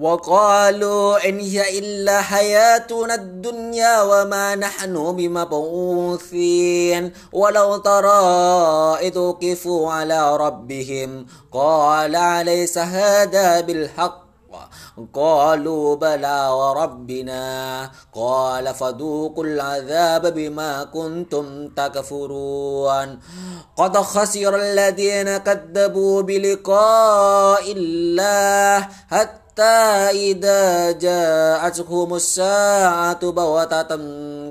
وقالوا إن هي إلا حياتنا الدنيا وما نحن بمبعوثين. ولو ترى إذ وقفوا على ربهم قال أليس هذا بالحق؟ قالوا بلى وربنا. قال فذوقوا العذاب بما كنتم تكفرون. قد خسر الذين كذبوا بلقاء الله حتى حتى إذا جاءتهم الساعة بغتة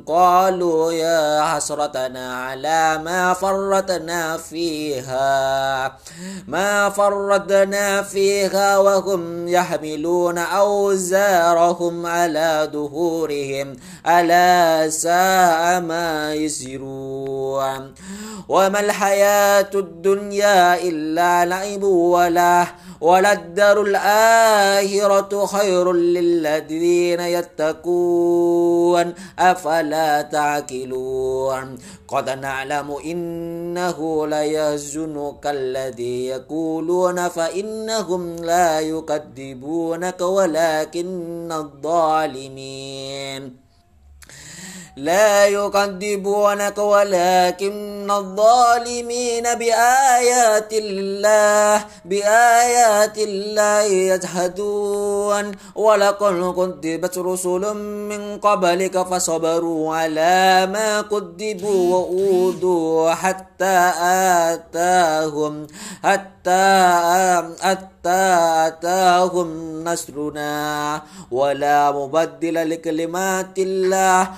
قالوا يا حسرتنا على ما فرطنا فيها ما فرطنا فيها وهم يحملون أوزارهم على ظهورهم ألا ساء ما يسرون. وما الحياة الدنيا إلا لعب ولا وللدار الآخرة خير للذين يتقون. أفلا تعقلون؟ قد نعلم إنه ليحزنك الذي يقولون فإنهم لا يكذبونك ولكن الظالمين. لا يكذبونك ولكن الظالمين بآيات الله بآيات الله يجحدون. ولقد كذبت رسل من قبلك فصبروا على ما كذبوا وأوذوا حتى آتاهم حتى حتى آتاهم نصرنا. ولا مبدل لكلمات الله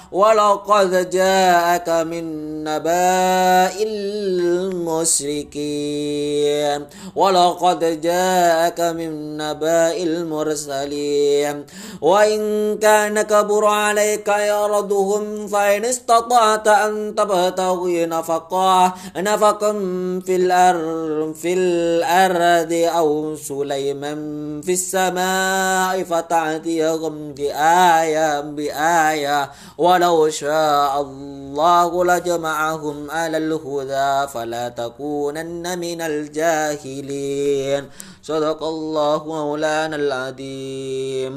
ولقد جاءك من نباء المشركين. ولقد جاءك من نباء المرسلين. وإن كان كبر عليك يرضهم فإن استطعت أن تبتغي نفقا نفقا في الأرض في الأرض أو سليما في السماء فتأتيهم بآية بآية. ولو شاء الله لجمعهم على الهدى فلا تكونن من الجاهلين. صدق الله مولانا العظيم.